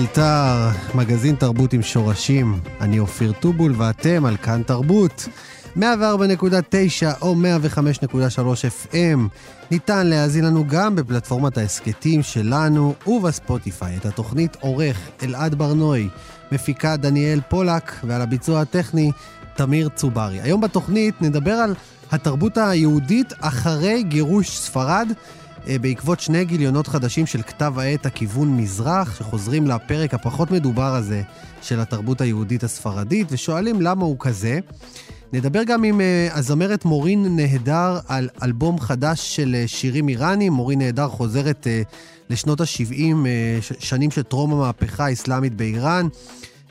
גיברלטר, מגזין תרבות עם שורשים. אני אופיר טובול ואתם על כאן תרבות. 104.9 או 105.3 FM. ניתן להאזין לנו גם בפלטפורמת ההסכתים שלנו ובספוטיפיי. את התוכנית עורך אלעד ברנועי, מפיקה דניאל פולק, ועל הביצוע הטכני תמיר צוברי. היום בתוכנית נדבר על התרבות היהודית אחרי גירוש ספרד. אה, בעקבות שני גיליונות חדשים של כתב העת הכיוון מזרח, שחוזרים לפרק הפחות מדובר הזה של התרבות היהודית הספרדית, ושואלים למה הוא כזה. נדבר גם עם uh, הזמרת מורין נהדר על אלבום חדש של uh, שירים איראנים. מורין נהדר חוזרת לשנות ה-70, uh, שנים של טרום המהפכה האסלאמית באיראן,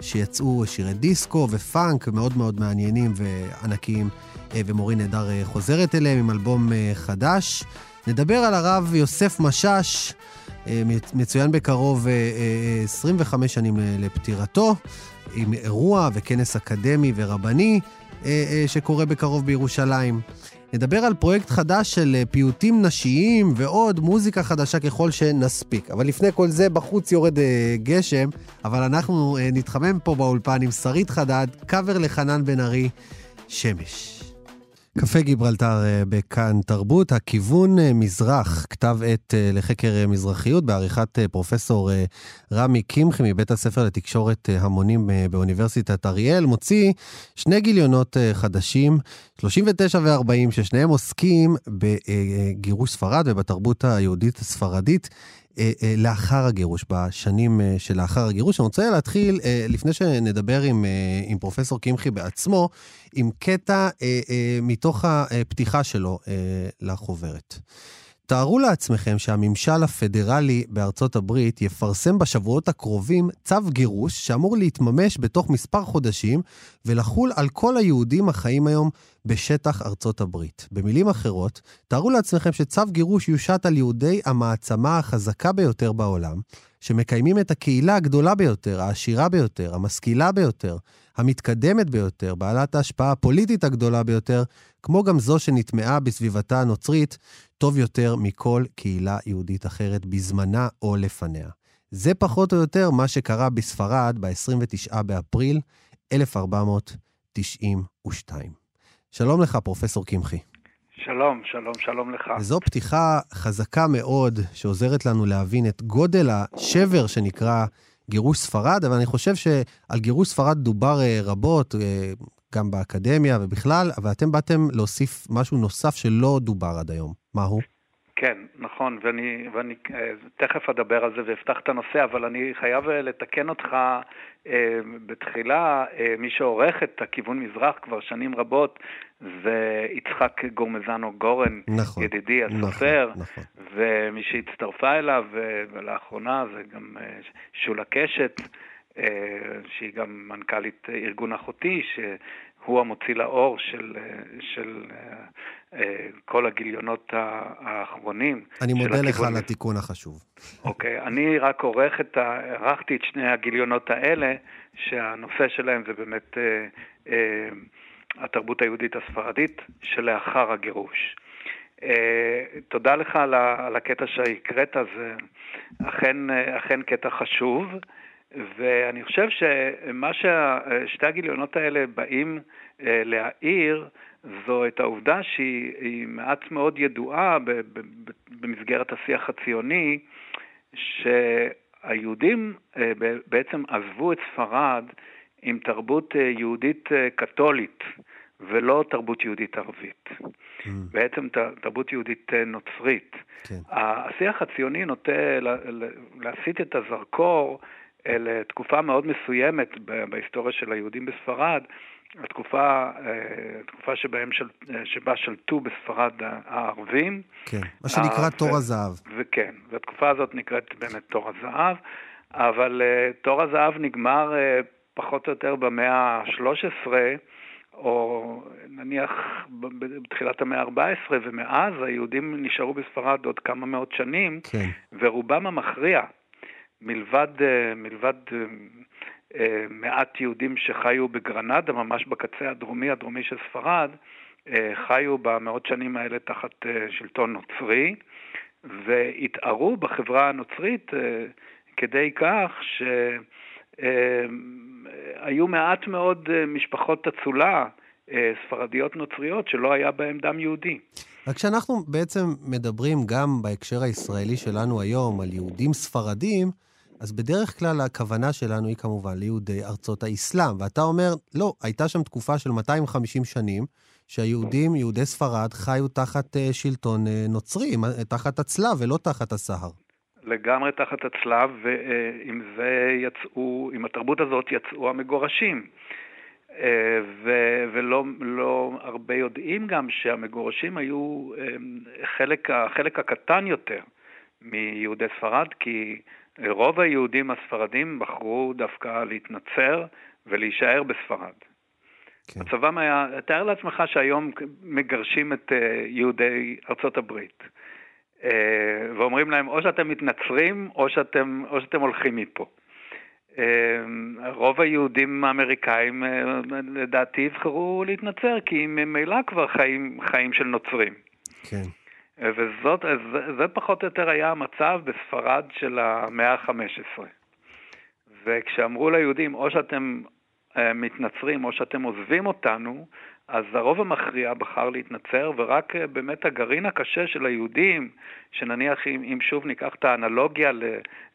שיצאו שירי דיסקו ופאנק מאוד מאוד מעניינים וענקיים, ומורין נהדר חוזרת אליהם עם אלבום חדש. נדבר על הרב יוסף משאש, אה, מצוין בקרוב 25 אה, אה, שנים לפטירתו, עם אירוע וכנס אקדמי ורבני שקורה בקרוב בירושלים. נדבר על פרויקט חדש של פיוטים נשיים ועוד מוזיקה חדשה ככל שנספיק. אבל לפני כל זה, בחוץ יורד גשם, אבל אנחנו נתחמם פה באולפן עם שרית חדד, קאבר לחנן בן ארי, שמש. קפה גיברלטר אה, בכאן תרבות, הכיוון אה, מזרח, כתב עת אה, לחקר מזרחיות בעריכת פרופסור רמי קמחי מבית הספר לתקשורת המונים באוניברסיטת אריאל, מוציא שני גיליונות חדשים, 39 ו-40, ששניהם עוסקים בגירוש ספרד ובתרבות היהודית הספרדית. אה, אה, לאחר הגירוש, בשנים אה, שלאחר הגירוש. אני רוצה להתחיל, לפני שנדבר עם, עם פרופסור קמחי בעצמו, עם קטע מתוך הפתיחה שלו לחוברת. תארו לעצמכם שהממשל הפדרלי בארצות הברית יפרסם בשבועות הקרובים צו גירוש שאמור להתממש בתוך מספר חודשים ולחול על כל היהודים החיים היום בשטח ארצות הברית. במילים אחרות, תארו לעצמכם שצו גירוש יושת על יהודי המעצמה החזקה ביותר בעולם, שמקיימים את הקהילה הגדולה ביותר, העשירה ביותר, המשכילה ביותר, המתקדמת ביותר, בעלת ההשפעה הפוליטית הגדולה ביותר, כמו גם זו שנטמעה בסביבתה הנוצרית, טוב יותר מכל קהילה יהודית אחרת בזמנה או לפניה. זה פחות או יותר מה שקרה בספרד ב-29 באפריל 1492. שלום לך, פרופסור קמחי. שלום, שלום, שלום לך. וזו פתיחה חזקה מאוד, שעוזרת לנו להבין את גודל השבר שנקרא גירוש ספרד, אבל אני חושב שעל גירוש ספרד דובר אה, רבות, אה, גם באקדמיה ובכלל, אבל אתם באתם להוסיף משהו נוסף שלא דובר עד היום. מהו? כן, נכון, ואני, ואני אה, תכף אדבר על זה ואפתח את הנושא, אבל אני חייב אה, לתקן אותך אה, בתחילה, אה, מי שעורך את הכיוון מזרח כבר שנים רבות זה יצחק גורמזנו גורן, נכון, ידידי הסופר, נכון, נכון. ומי שהצטרפה אליו, אה, ולאחרונה זה גם שולה קשת. אה, שהיא גם מנכ"לית ארגון אחותי, שהוא המוציא לאור של, אה, של אה, כל הגיליונות האחרונים. אני מודה לך על התיקון החשוב. אוקיי, אני רק עורך את ה... ערכתי את שני הגיליונות האלה, שהנושא שלהם זה באמת התרבות היהודית הספרדית שלאחר הגירוש. אה, תודה לך על, ה, על הקטע שהקראת, זה אכן, אכן קטע חשוב. ואני חושב שמה ששתי הגיליונות האלה באים אה, להעיר, זו את העובדה שהיא מעט מאוד ידועה במסגרת השיח הציוני, שהיהודים אה, בעצם עזבו את ספרד עם תרבות אה, יהודית קתולית. ולא תרבות יהודית ערבית. Mm. בעצם תרבות יהודית נוצרית. כן. השיח הציוני נוטה להסיט את הזרקור אל תקופה מאוד מסוימת בהיסטוריה של היהודים בספרד, התקופה, התקופה שבהם של, שבה שלטו בספרד הערבים. כן, מה שנקרא תור הזהב. וכן, והתקופה הזאת נקראת באמת תור הזהב, אבל תור הזהב נגמר פחות או יותר במאה ה-13, או נניח בתחילת המאה ה-14, ומאז היהודים נשארו בספרד עוד כמה מאות שנים, כן. ורובם המכריע, מלבד, מלבד אה, מעט יהודים שחיו בגרנדה, ממש בקצה הדרומי הדרומי של ספרד, אה, חיו במאות שנים האלה תחת אה, שלטון נוצרי, והתערו בחברה הנוצרית כדי כך ש... היו מעט מאוד אה, משפחות אצולה, אה, ספרדיות נוצריות, שלא היה בהן דם יהודי. רק כשאנחנו בעצם מדברים גם בהקשר הישראלי שלנו היום על יהודים ספרדים, אז בדרך כלל הכוונה שלנו היא כמובן ליהודי ארצות האסלאם. ואתה אומר, לא, הייתה שם תקופה של 250 שנים, שהיהודים, יהודי ספרד, חיו תחת uh, שלטון uh, נוצרי, תחת הצלב ולא תחת הסהר. לגמרי תחת הצלב, ועם זה יצאו, עם התרבות הזאת יצאו המגורשים. אה, ו- ולא לא הרבה יודעים גם שהמגורשים היו אה, חלק, החלק הקטן יותר מיהודי ספרד, כי רוב היהודים הספרדים בחרו דווקא להתנצר ולהישאר בספרד. כן. מצבם היה, תאר לעצמך שהיום מגרשים את אה, יהודי ארצות הברית. אה, ואומרים להם, או שאתם מתנצרים, או שאתם, או שאתם הולכים מפה. אה, רוב היהודים האמריקאים, לדעתי, יבחרו להתנצר, כי ממילא כבר חיים, חיים של נוצרים. כן. וזאת, זה, זה פחות או יותר היה המצב בספרד של המאה ה-15. וכשאמרו ליהודים, או שאתם מתנצרים או שאתם עוזבים אותנו, אז הרוב המכריע בחר להתנצר, ורק אה, באמת הגרעין הקשה של היהודים, שנניח אם, אם שוב ניקח את האנלוגיה ל,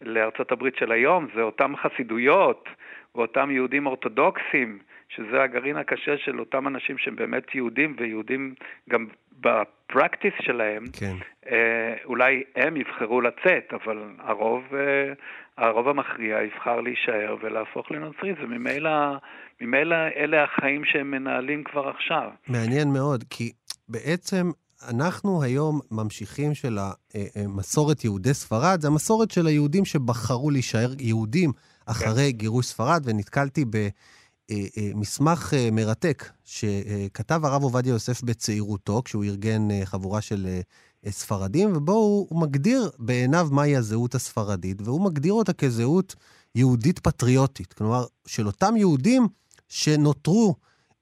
לארצות הברית של היום, זה אותם חסידויות ואותם יהודים אורתודוקסים, שזה הגרעין הקשה של אותם אנשים שהם באמת יהודים, ויהודים גם בפרקטיס שלהם, כן. אה, אולי הם יבחרו לצאת, אבל הרוב, אה, הרוב המכריע יבחר להישאר ולהפוך לנוצרי, וממילא ממילא אלה החיים שהם מנהלים כבר עכשיו. מעניין מאוד, כי בעצם אנחנו היום ממשיכים של המסורת אה, אה, יהודי ספרד, זה המסורת של היהודים שבחרו להישאר יהודים אחרי כן. גירוש ספרד, ונתקלתי במסמך אה, מרתק שכתב הרב עובדיה יוסף בצעירותו, כשהוא ארגן חבורה של ספרדים, ובו הוא מגדיר בעיניו מהי הזהות הספרדית, והוא מגדיר אותה כזהות יהודית פטריוטית. כלומר, של אותם יהודים שנותרו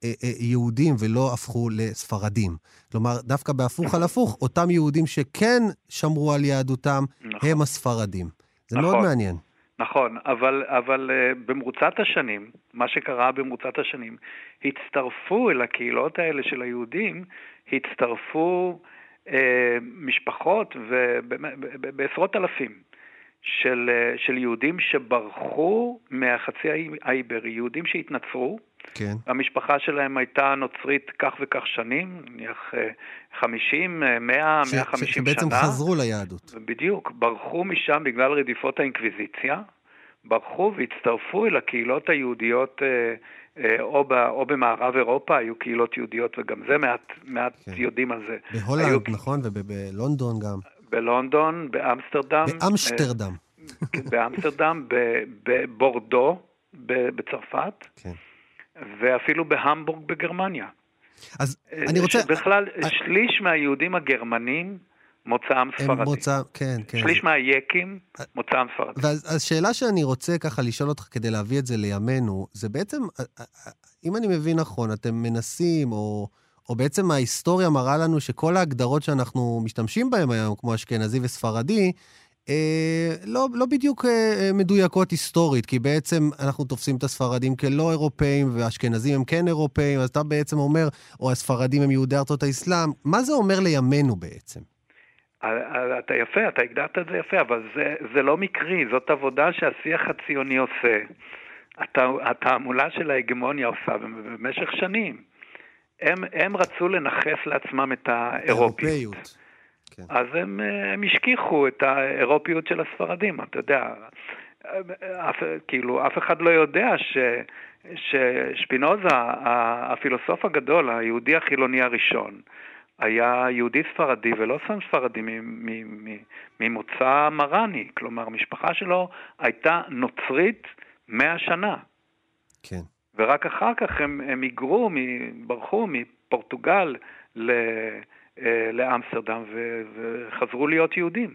אה, אה, יהודים ולא הפכו לספרדים. כלומר, דווקא בהפוך על הפוך, אותם יהודים שכן שמרו על יהדותם, נכון. הם הספרדים. זה נכון. מאוד מעניין. נכון, אבל, אבל uh, במרוצת השנים, מה שקרה במרוצת השנים, הצטרפו אל הקהילות האלה של היהודים, הצטרפו uh, משפחות בעשרות אלפים של, אה, של יהודים שברחו מהחצי האיברי, יהודים שהתנצרו. כן. המשפחה שלהם הייתה נוצרית כך וכך שנים, נניח 50, 100, 150 שנה. שבעצם חזרו ליהדות. בדיוק, ברחו משם בגלל רדיפות האינקוויזיציה, ברחו והצטרפו אל הקהילות היהודיות אה, אה, או, ב, או במערב אירופה, היו קהילות יהודיות, וגם זה מעט, מעט כן. יודעים על זה. בהולנד, היו... נכון, ובלונדון גם. בלונדון, באמסטרדם. באמסטרדם. אה, באמסטרדם, בבורדו בצרפת, כן. ואפילו בהמבורג בגרמניה. אז אני רוצה... בכלל, I... שליש מהיהודים הגרמנים מוצאם ספרדי. מוצא, כן, כן. שליש מהיקים מוצאם ספרדי. ואז השאלה שאני רוצה ככה לשאול אותך כדי להביא את זה לימינו, זה בעצם, אם אני מבין נכון, אתם מנסים, או... או בעצם ההיסטוריה מראה לנו שכל ההגדרות שאנחנו משתמשים בהן היום, כמו אשכנזי וספרדי, אה, לא, לא בדיוק אה, אה, מדויקות היסטורית, כי בעצם אנחנו תופסים את הספרדים כלא אירופאים, והאשכנזים הם כן אירופאים, אז אתה בעצם אומר, או הספרדים הם יהודי ארצות האסלאם, מה זה אומר לימינו בעצם? אה, אתה יפה, אתה הגדרת את זה יפה, אבל זה, זה לא מקרי, זאת עבודה שהשיח הציוני עושה, התעמולה של ההגמוניה עושה במשך שנים. הם, הם רצו לנכס לעצמם את האירופיות. כן. אז הם, הם השכיחו את האירופיות של הספרדים, אתה יודע. אף, כאילו, אף אחד לא יודע ש, ששפינוזה, הפילוסוף הגדול, היהודי החילוני הראשון, היה יהודי ספרדי ולא סתם ספרדי ממוצא מראני, כלומר, המשפחה שלו הייתה נוצרית מאה שנה. כן. ורק אחר כך הם, הם היגרו, ברחו מפורטוגל ל, אה, לאמסטרדם וחזרו להיות יהודים.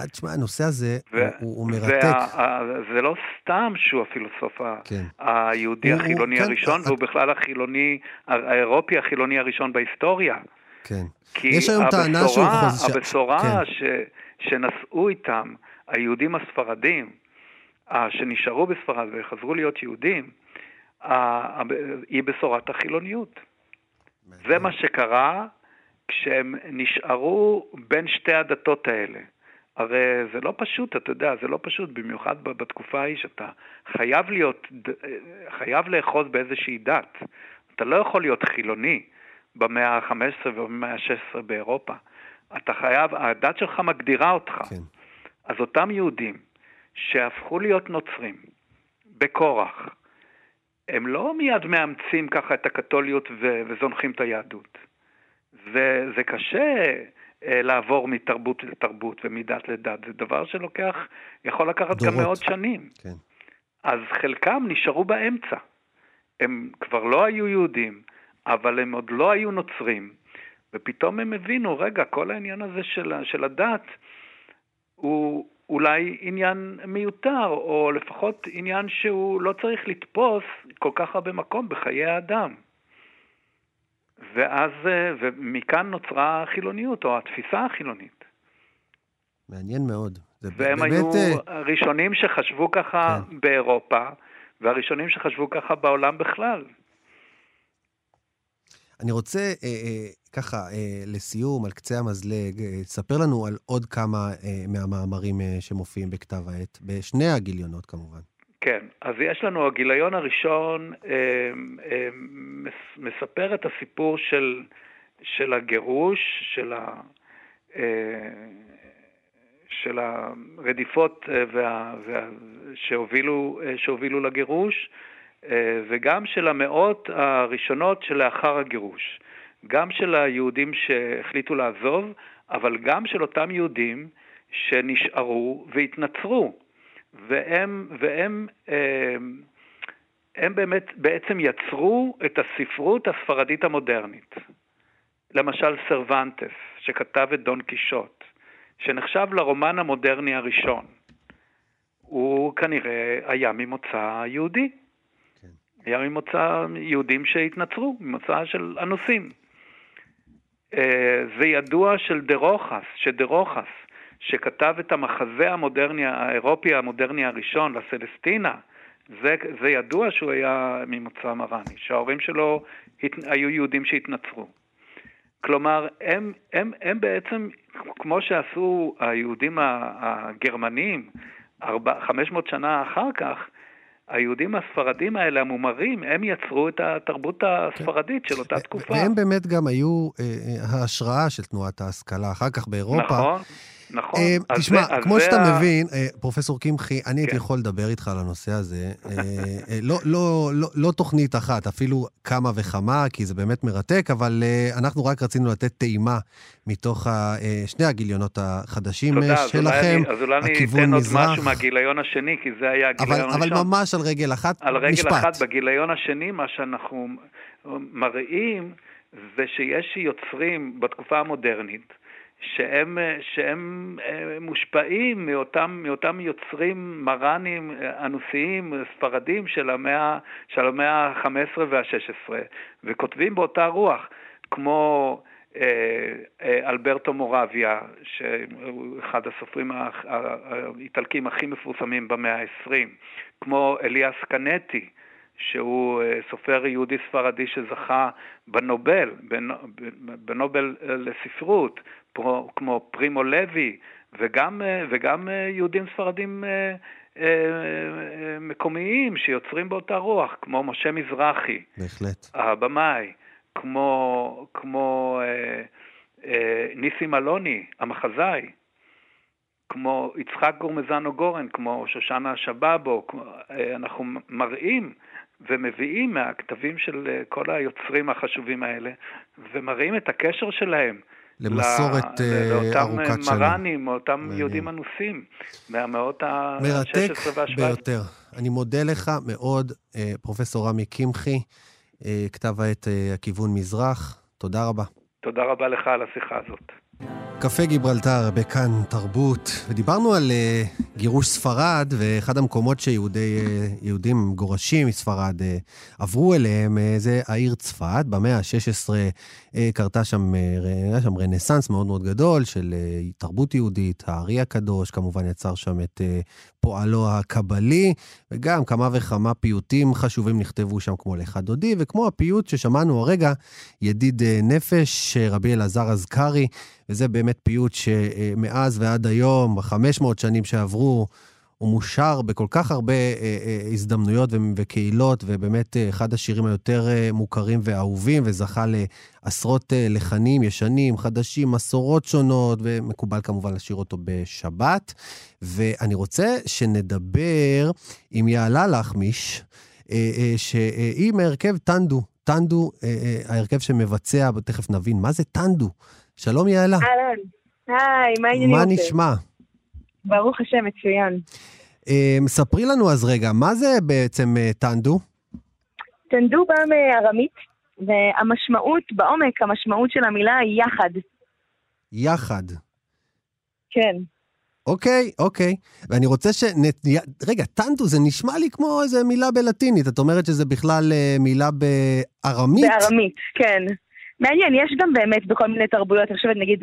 אה, תשמע, הנושא הזה ו- הוא, הוא מרתק. וה, זה לא סתם שהוא הפילוסוף כן. היהודי הוא, החילוני הוא, כן, הראשון, כן, והוא. בכלל החילוני, האירופי החילוני הראשון בהיסטוריה. כן. יש היום טענה שהוא חוזר... הבשורה כן. ש, שנשאו איתם היהודים הספרדים, שנשארו בספרד וחזרו להיות יהודים, היא בשורת החילוניות. זה מה שקרה כשהם נשארו בין שתי הדתות האלה. הרי זה לא פשוט, אתה יודע, זה לא פשוט, במיוחד בתקופה ההיא שאתה חייב להיות, חייב לאחוז באיזושהי דת. אתה לא יכול להיות חילוני במאה ה-15 ובמאה ה-16 באירופה. אתה חייב, הדת שלך מגדירה אותך. כן. אז אותם יהודים שהפכו להיות נוצרים בכורח, הם לא מיד מאמצים ככה את הקתוליות ו- וזונחים את היהדות. וזה קשה אה, לעבור מתרבות לתרבות ומדת לדת. זה דבר שלוקח, יכול לקחת דורות. גם מאות שנים. כן. אז חלקם נשארו באמצע. הם כבר לא היו יהודים, אבל הם עוד לא היו נוצרים. ופתאום הם הבינו, רגע, כל העניין הזה של, של הדת הוא אולי עניין מיותר, או לפחות עניין שהוא לא צריך לתפוס כל כך הרבה מקום בחיי האדם. ואז, אה, ומכאן נוצרה החילוניות, או התפיסה החילונית. מעניין מאוד. והם באמת... היו אה, הראשונים שחשבו ככה כן. באירופה, והראשונים שחשבו ככה בעולם בכלל. אני רוצה אה, אה, ככה, אה, לסיום, על קצה המזלג, ספר לנו על עוד כמה מהמאמרים שמופיעים בכתב העת, בשני הגיליונות כמובן. כן, אז יש לנו, הגיליון הראשון מספר את הסיפור של, של הגירוש, של, ה, של הרדיפות וה, וה, שהובילו, שהובילו לגירוש, וגם של המאות הראשונות שלאחר הגירוש. גם של היהודים שהחליטו לעזוב, אבל גם של אותם יהודים שנשארו והתנצרו. והם, והם הם, הם באמת בעצם יצרו את הספרות הספרדית המודרנית. למשל סרוונטס, שכתב את דון קישוט, שנחשב לרומן המודרני הראשון. הוא כנראה היה ממוצא יהודי. היה ממוצא יהודים שהתנצרו, ממוצא של אנוסים. אה, זה ידוע של דרוחס, שדרוחס שכתב את המחזה המודרני, האירופי המודרני הראשון, לסלסטינה, זה, זה ידוע שהוא היה ממוצא מראני, שההורים שלו הת, היו יהודים שהתנצרו. כלומר, הם, הם, הם בעצם, כמו שעשו היהודים הגרמנים 500 שנה אחר כך, היהודים הספרדים האלה, המומרים, הם יצרו את התרבות הספרדית כן. של אותה תקופה. והם באמת גם היו אה, אה, ההשראה של תנועת ההשכלה, אחר כך באירופה. נכון. נכון. אה, תשמע, זה, כמו שאתה ה... מבין, אה, פרופסור קמחי, אני כן. הייתי יכול לדבר איתך על הנושא הזה. אה, אה, לא, לא, לא, לא תוכנית אחת, אפילו כמה וכמה, כי זה באמת מרתק, אבל אה, אנחנו רק רצינו לתת טעימה מתוך ה, אה, שני הגיליונות החדשים תודה, שלכם. אז אולי אני אתן עוד משהו מהגיליון השני, כי זה היה הגיליון הראשון. אבל ממש על רגל אחת, על רגל משפט. אחת, בגיליון השני, מה שאנחנו מראים, זה שיש יוצרים בתקופה המודרנית, שהם, שהם אה, מושפעים מאותם, מאותם יוצרים מראנים, אנוסיים, ספרדים של המאה, של המאה ה-15 וה-16, וכותבים באותה רוח, כמו אה, אה, אלברטו מורביה, שהוא אחד הסופרים האיטלקים הכי מפורסמים במאה ה-20, כמו אליאס קנטי, שהוא סופר יהודי ספרדי שזכה בנובל, בנובל לספרות, כמו פרימו לוי, וגם, וגם יהודים ספרדים אה, אה, מקומיים שיוצרים באותה רוח, כמו משה מזרחי. בהחלט. הבמאי. כמו, כמו אה, אה, ניסים אלוני, המחזאי, כמו יצחק גורמזנו גורן, כמו שושנה שבאבו, אה, אנחנו מראים ומביאים מהכתבים של אה, כל היוצרים החשובים האלה, ומראים את הקשר שלהם. למסורת לאותם ארוכת שנים. מרנים, אותם מעניין. יהודים אנוסים, מהמאות ה-16 מרתק וה-17. ביותר. אני מודה לך מאוד, פרופסור רמי קמחי, כתב העת הכיוון מזרח. תודה רבה. תודה רבה לך על השיחה הזאת. קפה גיברלטר בכאן תרבות, ודיברנו על uh, גירוש ספרד, ואחד המקומות שיהודים uh, גורשים מספרד uh, עברו אליהם uh, זה העיר צפת. במאה ה-16 uh, קרתה שם, uh, שם רנסאנס מאוד מאוד גדול של uh, תרבות יהודית, הארי הקדוש כמובן יצר שם את uh, פועלו הקבלי, וגם כמה וכמה פיוטים חשובים נכתבו שם, כמו לך דודי, וכמו הפיוט ששמענו הרגע, ידיד uh, נפש, uh, רבי אלעזר אזכרי, וזה באמת פיוט שמאז ועד היום, ב-500 שנים שעברו, הוא מושר בכל כך הרבה אה, אה, הזדמנויות וקהילות, ובאמת אה, אחד השירים היותר מוכרים ואהובים, וזכה לעשרות לחנים ישנים, חדשים, מסורות שונות, ומקובל כמובן לשיר אותו בשבת. ואני רוצה שנדבר עם יעלה לחמיש, שהיא מהרכב טנדו. טנדו, ההרכב שמבצע, תכף נבין מה זה טנדו. שלום יעלה. אהלן. היי, מה העניינים? מה נשמע? ברוך השם, מצוין. Uh, ספרי לנו אז רגע, מה זה בעצם uh, טנדו? טנדו בא מארמית, והמשמעות, בעומק, המשמעות של המילה היא יחד. יחד. כן. אוקיי, אוקיי. ואני רוצה ש... רגע, טנדו זה נשמע לי כמו איזה מילה בלטינית. את אומרת שזה בכלל uh, מילה בארמית? בארמית, כן. מעניין, יש גם באמת בכל מיני תרבויות, אני חושבת נגיד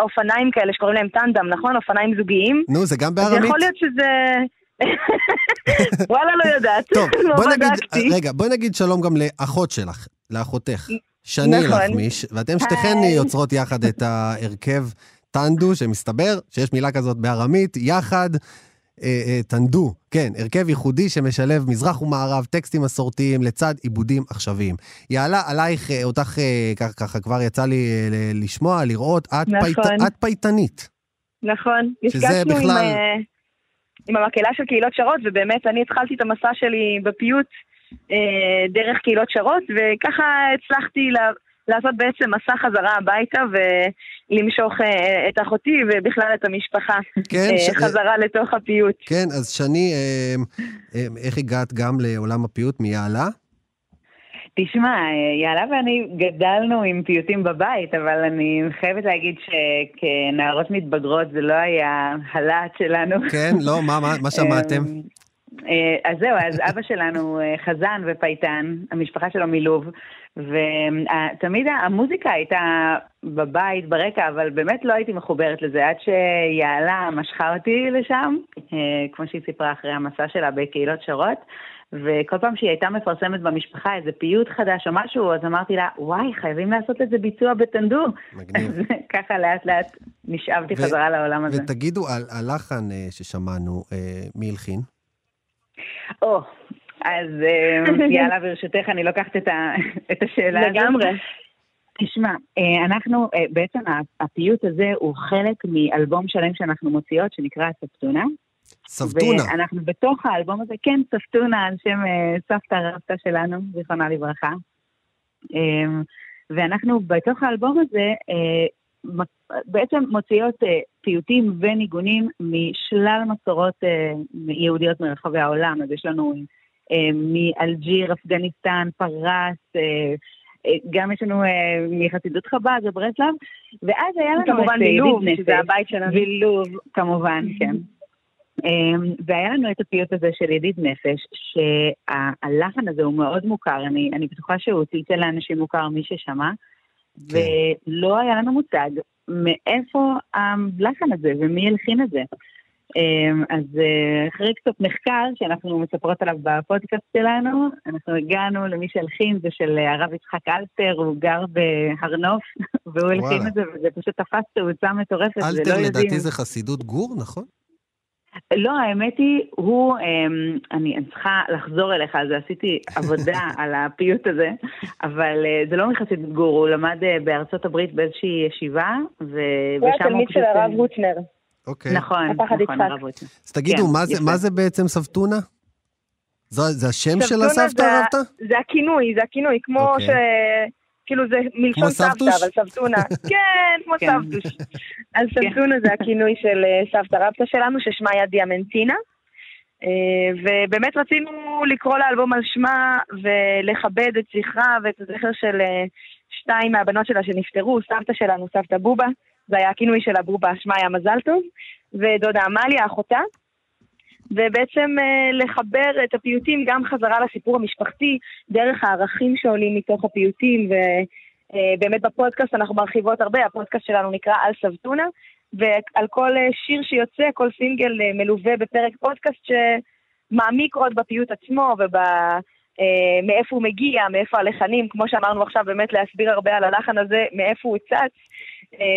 אופניים כאלה שקוראים להם טנדם, נכון? אופניים זוגיים. נו, זה גם בארמית? יכול להיות שזה... וואלה, לא יודעת. טוב, לא בוא נגיד, בדקתי. רגע, בואי נגיד שלום גם לאחות שלך, לאחותך, שני נכון. לחמיש, ואתם שתיכן. יוצרות יחד את ההרכב טנדו, שמסתבר שיש מילה כזאת בארמית, יחד. אה, אה, טנדו, כן, הרכב ייחודי שמשלב מזרח ומערב, טקסטים מסורתיים לצד עיבודים עכשוויים. יעלה עלייך, אה, אותך אה, ככה, ככה כבר יצא לי אה, לשמוע, לראות, את, נכון. פייט, את פייטנית. נכון. נפגשנו עם, בכלל- אה, עם המקהלה של קהילות שרות, ובאמת אני התחלתי את המסע שלי בפיוט אה, דרך קהילות שרות, וככה הצלחתי לה, לעשות בעצם מסע חזרה הביתה ולמשוך אה, את אחותי ובכלל את המשפחה כן, אה, ש- חזרה לתוך הפיוט. כן, אז שני, אה, אה, איך הגעת גם לעולם הפיוט מיעלה? תשמע, יעלה ואני גדלנו עם פיוטים בבית, אבל אני חייבת להגיד שכנערות מתבגרות זה לא היה הלהט שלנו. כן, לא, מה, מה, מה שמעתם? אה, אז זהו, אז אבא שלנו אה, חזן ופייטן, המשפחה שלו מלוב, ותמיד המוזיקה הייתה בבית, ברקע, אבל באמת לא הייתי מחוברת לזה, עד שיעלה משכה אותי לשם, אה, כמו שהיא סיפרה אחרי המסע שלה בקהילות שרות. וכל פעם שהיא הייתה מפרסמת במשפחה איזה פיוט חדש או משהו, אז אמרתי לה, וואי, חייבים לעשות לזה ביצוע בטנדור. מגניב. אז ככה לאט לאט נשאבתי ו- חזרה לעולם הזה. ותגידו, הלחן אה, ששמענו, אה, מי הלחין? או, אז אה, יאללה, ברשותך, אני לוקחת את ה- את השאלה הזאת. לגמרי. תשמע, אה, אנחנו, אה, בעצם הפיוט הזה הוא חלק מאלבום שלם שאנחנו מוציאות, שנקרא ספטונה. סבתונה. ואנחנו בתוך האלבום הזה, כן, ספטונה, על שם סבתא רבתא שלנו, זיכרונה לברכה. ואנחנו בתוך האלבום הזה בעצם מוציאות פיוטים וניגונים משלל מסורות יהודיות מרחבי העולם. אז יש לנו מאלג'יר, אפגניסטן, פרס, אה, אה, גם יש לנו אה, מחסידות חב"ד וברסלב, ואז היה לנו כמובן אה, ידיד שזה. הבית שלנו. ולוב, כמובן, כן. והיה לנו את הפיוט הזה של ידיד נפש, שהלחן הזה הוא מאוד מוכר, אני, אני בטוחה שהוא צלצל לאנשים מוכר, מי ששמע, כן. ולא היה לנו מושג מאיפה הלחן הזה ומי הלחין את זה. אמ, אז אה, אחרי קצת מחקר שאנחנו מספרות עליו בפודקאסט שלנו, אנחנו הגענו למי שהלחין, זה של אה, הרב יצחק אלתר, הוא גר בהר נוף, והוא הלחין. את זה, וזה פשוט תפס תאוצה מטורפת, ולא אלתר יודעים. לדעתי זה חסידות גור, נכון? לא, האמת היא, הוא, אמ, אני, צריכה לחזור אליך על זה, עשיתי עבודה על הפיוט הזה, אבל אה, זה לא מחסיד גור, הוא למד בארצות הברית באיזושהי ישיבה, ו... הוא ושם הוא תלמיד פשוט... של הרב הוטנר. אוקיי. נכון, נכון. הרב רוטנר. אז תגידו, כן, מה זה-. מה זה בעצם סבתונה? זו- זה השם של הסבתא זה ה- רבתא? זה הכינוי, זה הכינוי, כמו אוקיי. ש... כאילו זה מלשון סבתא? אבל סבתונה. כן, כמו כן. סבתוש. אז סבתונה זה הכינוי של אה, סבתא רבתא שלנו, ששמה היה דיאמנטינה. אה, ובאמת רצינו לקרוא לאלבום על שמה ולכבד את זכרה ואת הזכר של אה, שתיים מהבנות שלה שנפטרו, סבתא שלנו, סבתא בובה, זה היה הכינוי של הבובה, שמה היה מזל טוב, ודודה עמליה, אחותה. ובעצם אה, לחבר את הפיוטים גם חזרה לסיפור המשפחתי, דרך הערכים שעולים מתוך הפיוטים, ובאמת בפודקאסט אנחנו מרחיבות הרבה, הפודקאסט שלנו נקרא על סבתונה, ועל כל אה, שיר שיוצא, כל סינגל אה, מלווה בפרק פודקאסט שמעמיק עוד בפיוט עצמו וב... אה, מאיפה הוא מגיע, מאיפה הלחנים, כמו שאמרנו עכשיו, באמת להסביר הרבה על הלחן הזה, מאיפה הוא צץ, אה,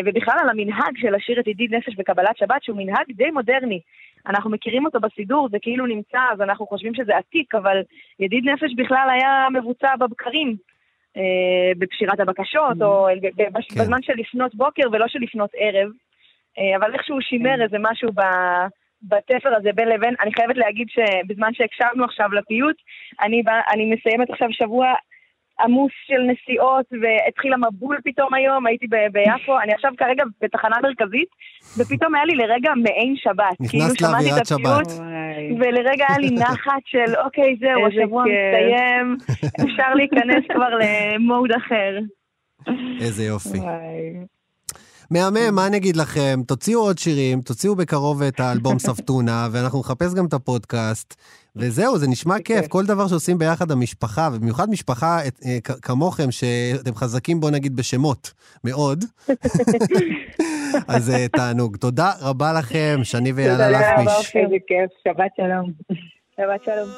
ובכלל על המנהג של לשיר את ידיד נפש בקבלת שבת, שהוא מנהג די מודרני. אנחנו מכירים אותו בסידור, זה כאילו נמצא, אז אנחנו חושבים שזה עתיק, אבל ידיד נפש בכלל היה מבוצע בבקרים, אה, בפשירת הבקשות, או בש- כן. בזמן של לפנות בוקר ולא של לפנות ערב. אה, אבל איכשהו שימר איזה משהו ב- בתפר הזה בין לבין. אני חייבת להגיד שבזמן שהקשבנו עכשיו לפיוט, אני, בא- אני מסיימת עכשיו שבוע עמוס של נסיעות, והתחיל המבול פתאום היום, הייתי ב- ביפו, אני עכשיו כרגע בתחנה מרכזית, ופתאום היה לי לרגע מעין שבת. נכנסת כאילו לאווירת שבת. ולרגע היה לי נחת של אוקיי, זהו, השבוע. מסתיים, אפשר להיכנס כבר למוד אחר. איזה יופי. וואי. מהמם, מה אני אגיד לכם? תוציאו עוד שירים, תוציאו בקרוב את האלבום סבתונה, ואנחנו נחפש גם את הפודקאסט. וזהו, זה נשמע כיף, כל דבר שעושים ביחד המשפחה, ובמיוחד משפחה את- אה, כמוכם, שאתם חזקים, בוא נגיד, בשמות, מאוד. אז אה, תענוג. תודה רבה לכם, שני ויאללה תודה רבה, לחמיש. אופיר. איזה כיף, שבת שלום. שבת שלום.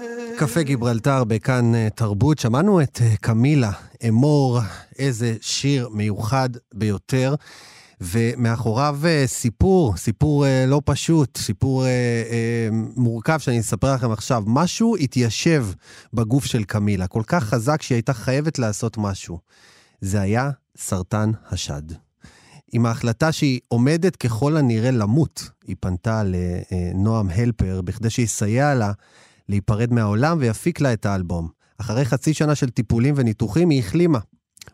קפה גיברלטר בכאן אה, תרבות, שמענו את אה, קמילה, אמור, איזה שיר מיוחד ביותר. ומאחוריו אה, סיפור, סיפור לא פשוט, סיפור מורכב שאני אספר לכם עכשיו. משהו התיישב בגוף של קמילה, כל כך חזק שהיא הייתה חייבת לעשות משהו. זה היה סרטן השד. עם ההחלטה שהיא עומדת ככל הנראה למות, היא פנתה לנועם הלפר בכדי שיסייע לה להיפרד מהעולם ויפיק לה את האלבום. אחרי חצי שנה של טיפולים וניתוחים היא החלימה,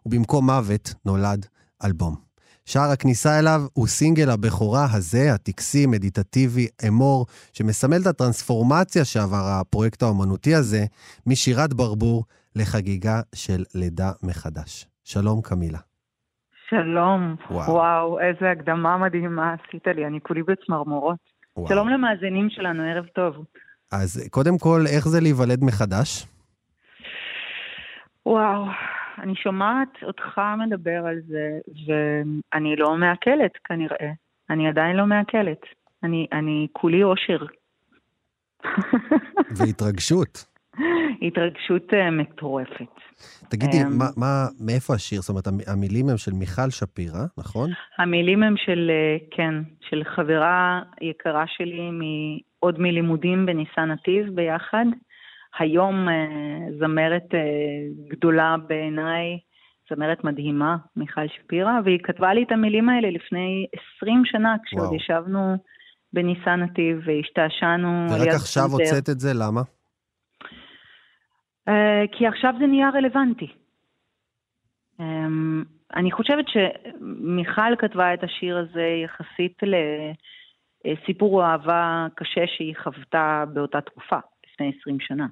ובמקום מוות נולד אלבום. שער הכניסה אליו הוא סינגל הבכורה הזה, הטקסי, מדיטטיבי, אמור, שמסמל את הטרנספורמציה שעבר הפרויקט האומנותי הזה, משירת ברבור לחגיגה של לידה מחדש. שלום, קמילה. שלום, וואו. וואו. איזה הקדמה מדהימה עשית לי, אני כולי בצמרמורות. וואו. שלום למאזינים שלנו, ערב טוב. אז קודם כל, איך זה להיוולד מחדש? וואו, אני שומעת אותך מדבר על זה, ואני לא מעכלת כנראה. אני עדיין לא מעכלת. אני, אני כולי אושר. והתרגשות. התרגשות אה, מטורפת. תגידי, אמ, מה, מה, מאיפה השיר? זאת אומרת, המ- המילים הם של מיכל שפירא, נכון? המילים הם של, אה, כן, של חברה יקרה שלי מעוד מלימודים בניסן נתיב ביחד. היום אה, זמרת אה, גדולה בעיניי, זמרת מדהימה, מיכל שפירא, והיא כתבה לי את המילים האלה לפני 20 שנה, כשעוד וואו. ישבנו בניסן נתיב והשתעשענו ורק עכשיו. הוצאת את זה, למה? אה, כי עכשיו זה נהיה רלוונטי. אמ, אני חושבת שמיכל כתבה את השיר הזה יחסית לסיפור אהבה קשה שהיא חוותה באותה תקופה, לפני 20 שנה.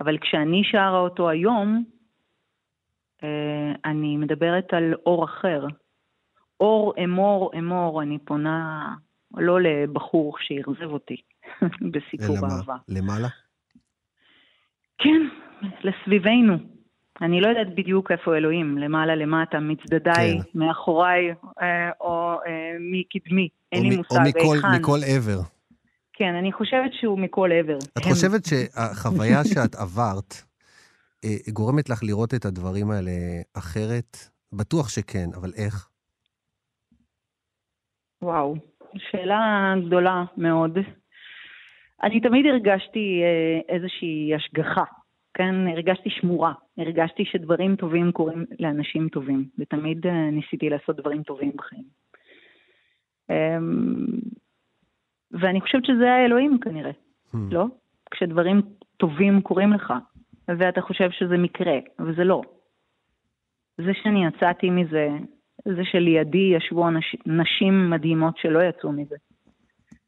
אבל כשאני שרה אותו היום, אה, אני מדברת על אור אחר. אור, אמור, אמור, אני פונה לא לבחור שאכזב אותי בסיפור אלא מה? אהבה. למעלה? כן, לסביבנו. אני לא יודעת בדיוק איפה אלוהים, למעלה, למטה, מצדדיי, כן. מאחוריי, אה, או אה, מקדמי. אין לי מושג או מכל. מכל עבר. כן, אני חושבת שהוא מכל עבר. את הם- חושבת שהחוויה שאת עברת אה, גורמת לך לראות את הדברים האלה אחרת? בטוח שכן, אבל איך? וואו. שאלה גדולה מאוד. אני תמיד הרגשתי אה, איזושהי השגחה, כן? הרגשתי שמורה, הרגשתי שדברים טובים קורים לאנשים טובים, ותמיד אה, ניסיתי לעשות דברים טובים בחיים. אמ, ואני חושבת שזה האלוהים כנראה, hmm. לא? כשדברים טובים קורים לך, ואתה חושב שזה מקרה, וזה לא. זה שאני יצאתי מזה, זה שלידי ישבו אנש, נשים מדהימות שלא יצאו מזה.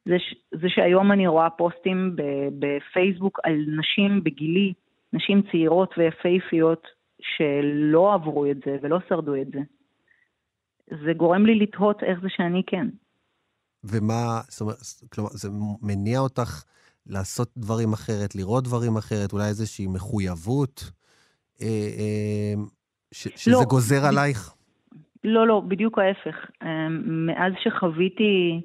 זה, זה שהיום אני רואה פוסטים בפייסבוק על נשים בגילי, נשים צעירות ויפהפיות, שלא עברו את זה ולא שרדו את זה. זה גורם לי לתהות איך זה שאני כן. ומה, זאת אומרת, כלומר, זה מניע אותך לעשות דברים אחרת, לראות דברים אחרת, אולי איזושהי מחויבות אה, אה, ש, שזה לא, גוזר ב... עלייך? לא, לא, בדיוק ההפך. אה, מאז שחוויתי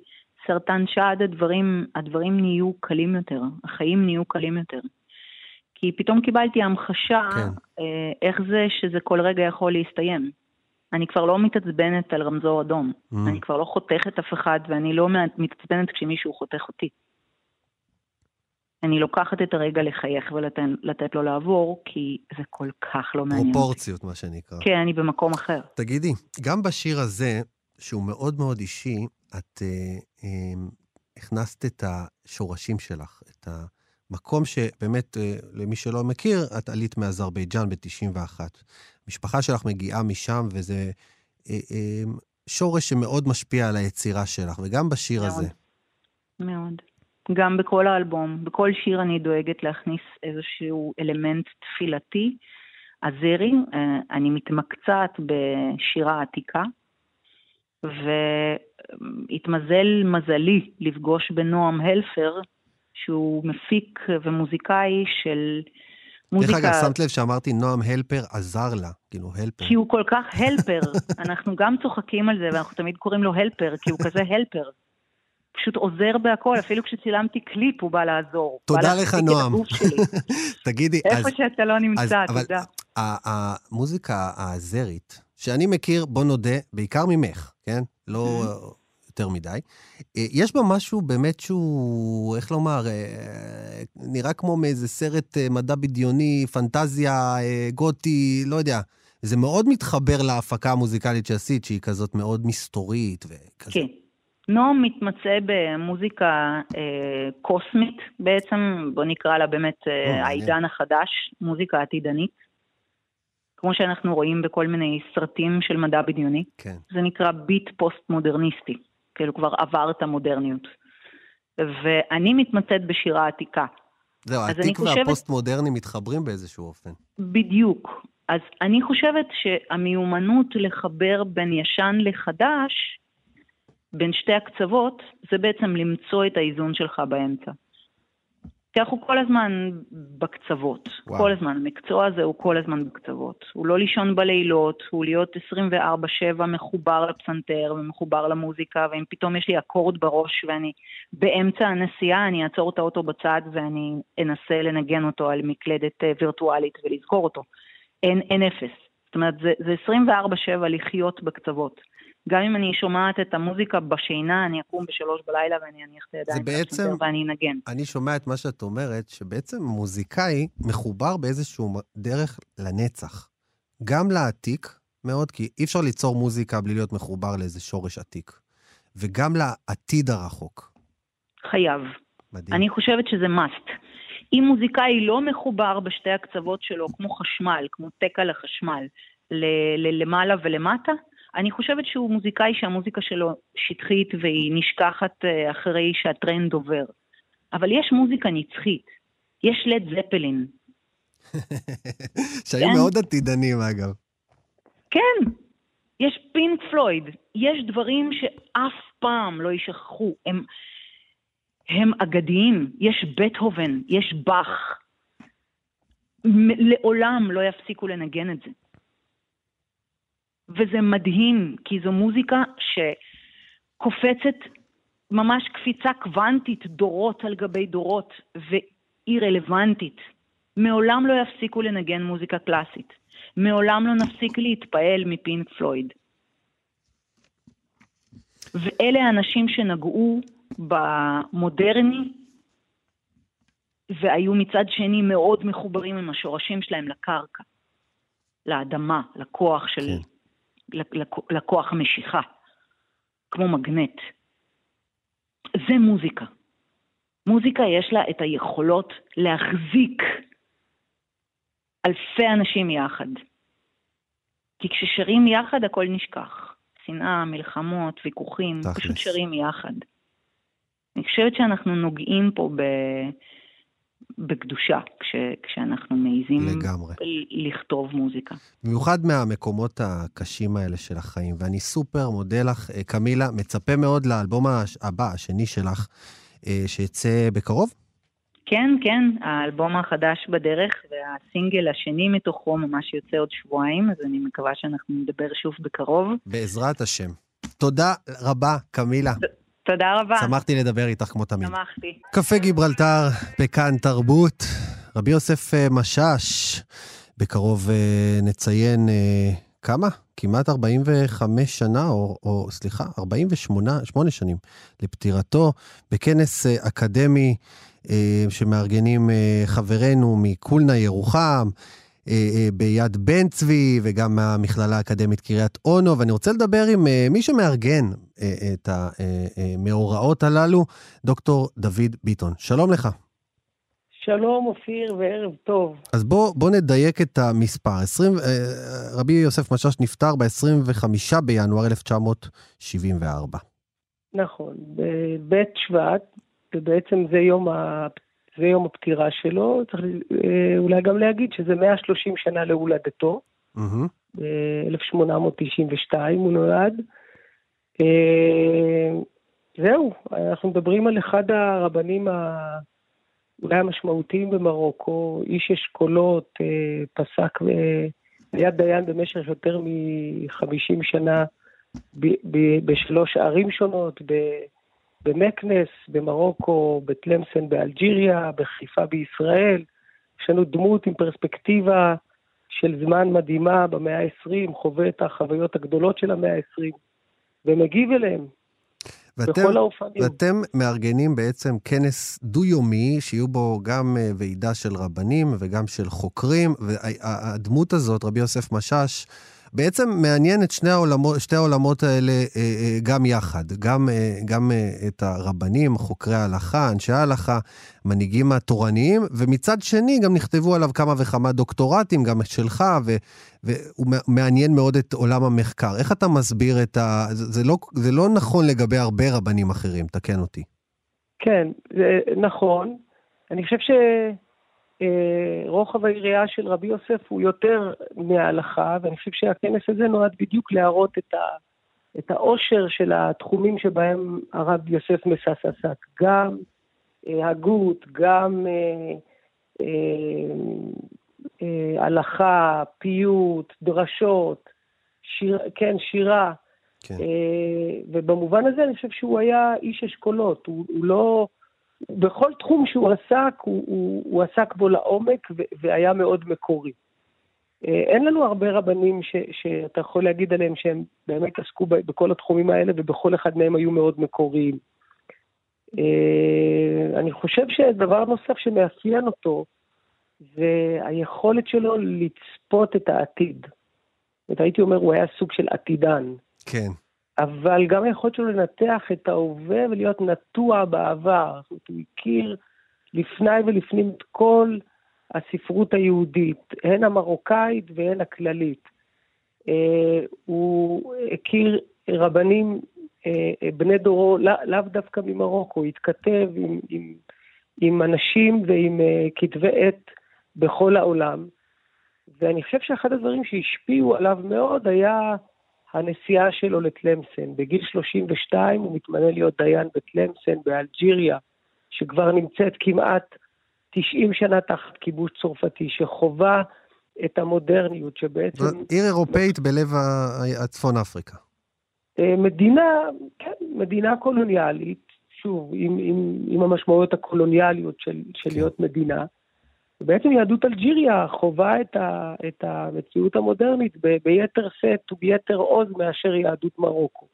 סרטן שד, הדברים, הדברים נהיו קלים יותר, החיים נהיו קלים יותר. כי פתאום קיבלתי המחשה כן. אה, איך זה שזה כל רגע יכול להסתיים. אני כבר לא מתעצבנת על רמזור אדום. Mm. אני כבר לא חותכת אף אחד, ואני לא מתעצבנת כשמישהו חותך אותי. אני לוקחת את הרגע לחייך ולתת לו לעבור, כי זה כל כך לא מעניין. פרופורציות, מה שנקרא. כן, אני במקום אחר. תגידי, גם בשיר הזה, שהוא מאוד מאוד אישי, את אה, אה, הכנסת את השורשים שלך, את המקום שבאמת, אה, למי שלא מכיר, את עלית מאזרבייג'אן ב-91. המשפחה שלך מגיעה משם, וזה אה, אה, שורש שמאוד משפיע על היצירה שלך, וגם בשיר מאוד, הזה. מאוד. גם בכל האלבום, בכל שיר אני דואגת להכניס איזשהו אלמנט תפילתי. הזרי, אה, אני מתמקצעת בשירה עתיקה, והתמזל מזלי לפגוש בנועם הלפר, שהוא מפיק ומוזיקאי של מוזיקה... דרך אגב, שמת לב שאמרתי נועם הלפר עזר לה, כאילו הלפר. כי הוא כל כך הלפר, אנחנו גם צוחקים על זה, ואנחנו תמיד קוראים לו הלפר, כי הוא כזה הלפר. פשוט עוזר בהכל, אפילו כשצילמתי קליפ הוא בא לעזור. תודה לך, נועם. תגידי, אז... איפה שאתה לא נמצא, תודה. המוזיקה האזרית, שאני מכיר, בוא נודה, בעיקר ממך, כן? לא יותר מדי. אה, יש בה משהו באמת שהוא, איך לומר, אה, נראה כמו מאיזה סרט אה, מדע בדיוני, פנטזיה, גותי, לא יודע. זה מאוד מתחבר להפקה המוזיקלית שעשית, שהיא כזאת מאוד מסתורית וכזה. כן. נועם מתמצא במוזיקה אה, קוסמית בעצם, בוא נקרא לה באמת אה, העידן החדש, מוזיקה עתידנית. כמו שאנחנו רואים בכל מיני סרטים של מדע בדיוני. כן. זה נקרא ביט פוסט-מודרניסטי, כאילו כבר עבר את המודרניות. ואני מתמצאת בשירה עתיקה. זהו, העתיק חושבת... והפוסט-מודרני מתחברים באיזשהו אופן. בדיוק. אז אני חושבת שהמיומנות לחבר בין ישן לחדש, בין שתי הקצוות, זה בעצם למצוא את האיזון שלך באמצע. כי אנחנו כל הזמן בקצוות, וואו. כל הזמן. המקצוע הזה הוא כל הזמן בקצוות. הוא לא לישון בלילות, הוא להיות 24-7 מחובר לפסנתר ומחובר למוזיקה, ואם פתאום יש לי אקורד בראש ואני באמצע הנסיעה, אני אעצור את האוטו בצד ואני אנסה לנגן אותו על מקלדת אה, וירטואלית ולזכור אותו. אין, אין אפס. זאת אומרת, זה, זה 24-7 לחיות בקצוות. גם אם אני שומעת את המוזיקה בשינה, אני אקום בשלוש בלילה ואני אניח את הידיים בעצם, ואני אנגן. אני שומע את מה שאת אומרת, שבעצם מוזיקאי מחובר באיזשהו דרך לנצח. גם לעתיק מאוד, כי אי אפשר ליצור מוזיקה בלי להיות מחובר לאיזה שורש עתיק. וגם לעתיד הרחוק. חייב. מדהים. אני חושבת שזה must. אם מוזיקאי לא מחובר בשתי הקצוות שלו, כמו חשמל, כמו תקע לחשמל, למעלה ולמטה, אני חושבת שהוא מוזיקאי שהמוזיקה שלו שטחית והיא נשכחת אה, אחרי שהטרנד עובר. אבל יש מוזיקה נצחית. יש לד זפלין. שהיו כן? מאוד עתידנים, אגב. כן, יש פינק פלויד. יש דברים שאף פעם לא יישכחו. הם, הם אגדיים. יש בטהובן, יש באך. לעולם לא יפסיקו לנגן את זה. וזה מדהים, כי זו מוזיקה שקופצת ממש קפיצה קוונטית, דורות על גבי דורות, והיא רלוונטית. מעולם לא יפסיקו לנגן מוזיקה קלאסית. מעולם לא נפסיק להתפעל מפינק פלויד. ואלה האנשים שנגעו במודרני, והיו מצד שני מאוד מחוברים עם השורשים שלהם לקרקע, לאדמה, לכוח של... כן. לכוח המשיכה, כמו מגנט. זה מוזיקה. מוזיקה יש לה את היכולות להחזיק אלפי אנשים יחד. כי כששרים יחד הכל נשכח. שנאה, מלחמות, ויכוחים, תכלס. פשוט שרים יחד. אני חושבת שאנחנו נוגעים פה ב... בקדושה כש, כשאנחנו מעיזים לגמרי. לכתוב מוזיקה. במיוחד מהמקומות הקשים האלה של החיים, ואני סופר מודה לך, אה, קמילה, מצפה מאוד לאלבום הבא, השני שלך, אה, שיצא בקרוב. כן, כן, האלבום החדש בדרך, והסינגל השני מתוכו ממש יוצא עוד שבועיים, אז אני מקווה שאנחנו נדבר שוב בקרוב. בעזרת השם. תודה רבה, קמילה. תודה רבה. שמחתי לדבר איתך כמו תמיד. שמחתי. קפה גיברלטר, בכאן תרבות. רבי יוסף אה, משאש, בקרוב אה, נציין אה, כמה? כמעט 45 שנה, או, או סליחה, 48 שנים לפטירתו, בכנס אקדמי שמארגנים חברינו מקולנה ירוחם. אה, אה, ביד בן צבי וגם מהמכללה האקדמית קריית אונו, ואני רוצה לדבר עם אה, מי שמארגן את המאורעות הללו, דוקטור דוד ביטון. שלום לך. שלום אופיר וערב טוב. אז בוא, בוא נדייק את המספר. 20, רבי יוסף משאש נפטר ב-25 בינואר 1974. נכון, בבית שבט, ובעצם זה יום זה יום הפטירה שלו, צריך אה, אולי גם להגיד שזה 130 שנה להולדתו, ב-1892 הוא נולד. אה, זהו, אנחנו מדברים על אחד הרבנים ה... אולי המשמעותיים במרוקו, איש אשכולות, אה, פסק, היה דיין במשך יותר מ-50 שנה בשלוש ערים שונות, במקנס במרוקו, בתלמסן באלג'יריה, בחיפה בישראל. יש לנו דמות עם פרספקטיבה של זמן מדהימה במאה ה-20, חווה את החוויות הגדולות של המאה ה-20, ומגיב אליהם. ואתם, בכל האופנים. ואתם מארגנים בעצם כנס דו-יומי, שיהיו בו גם אה, ועידה של רבנים וגם של חוקרים, והדמות הזאת, רבי יוסף משאש, בעצם מעניין את שני העולמות, שתי העולמות האלה אה, אה, גם יחד. גם, אה, גם את הרבנים, חוקרי ההלכה, אנשי ההלכה, מנהיגים התורניים, ומצד שני גם נכתבו עליו כמה וכמה דוקטורטים, גם שלך, ו, והוא מעניין מאוד את עולם המחקר. איך אתה מסביר את ה... זה לא, זה לא נכון לגבי הרבה רבנים אחרים, תקן אותי. כן, זה נכון. אני חושב ש... אה, רוחב היריעה של רבי יוסף הוא יותר מההלכה, ואני חושב שהכנס הזה נועד בדיוק להראות את, ה, את העושר של התחומים שבהם הרב יוסף מסס עסק, גם אה, הגות, גם אה, אה, אה, הלכה, פיוט, דרשות, שיר, כן, שירה. כן. אה, ובמובן הזה אני חושב שהוא היה איש אשכולות, הוא, הוא לא... בכל תחום שהוא עסק, הוא, הוא, הוא עסק בו לעומק והיה מאוד מקורי. אה, אין לנו הרבה רבנים ש, שאתה יכול להגיד עליהם שהם באמת עסקו בכל התחומים האלה ובכל אחד מהם היו מאוד מקוריים. אה, אני חושב שדבר נוסף שמאפיין אותו זה היכולת שלו לצפות את העתיד. הייתי אומר, הוא היה סוג של עתידן. כן. אבל גם היכולת שלו לנתח את ההווה ולהיות נטוע בעבר. זאת אומרת, הוא הכיר לפני ולפנים את כל הספרות היהודית, הן המרוקאית והן הכללית. אה, הוא הכיר רבנים אה, בני דורו, לאו דווקא ממרוקו, התכתב עם, עם, עם אנשים ועם אה, כתבי עת בכל העולם. ואני חושב שאחד הדברים שהשפיעו עליו מאוד היה הנסיעה שלו לטלמסן. בגיל 32 הוא מתמנה להיות דיין בטלמסן באלג'יריה, שכבר נמצאת כמעט 90 שנה תחת כיבוש צרפתי, שחווה את המודרניות, שבעצם... עיר אירופאית בלב הצפון אפריקה. אה, מדינה, כן, מדינה קולוניאלית, שוב, עם, עם, עם המשמעויות הקולוניאליות של, של כן. להיות מדינה. ובעצם יהדות אלג'יריה חווה את, ה, את המציאות המודרנית ב, ביתר שאת וביתר עוז מאשר יהדות מרוקו.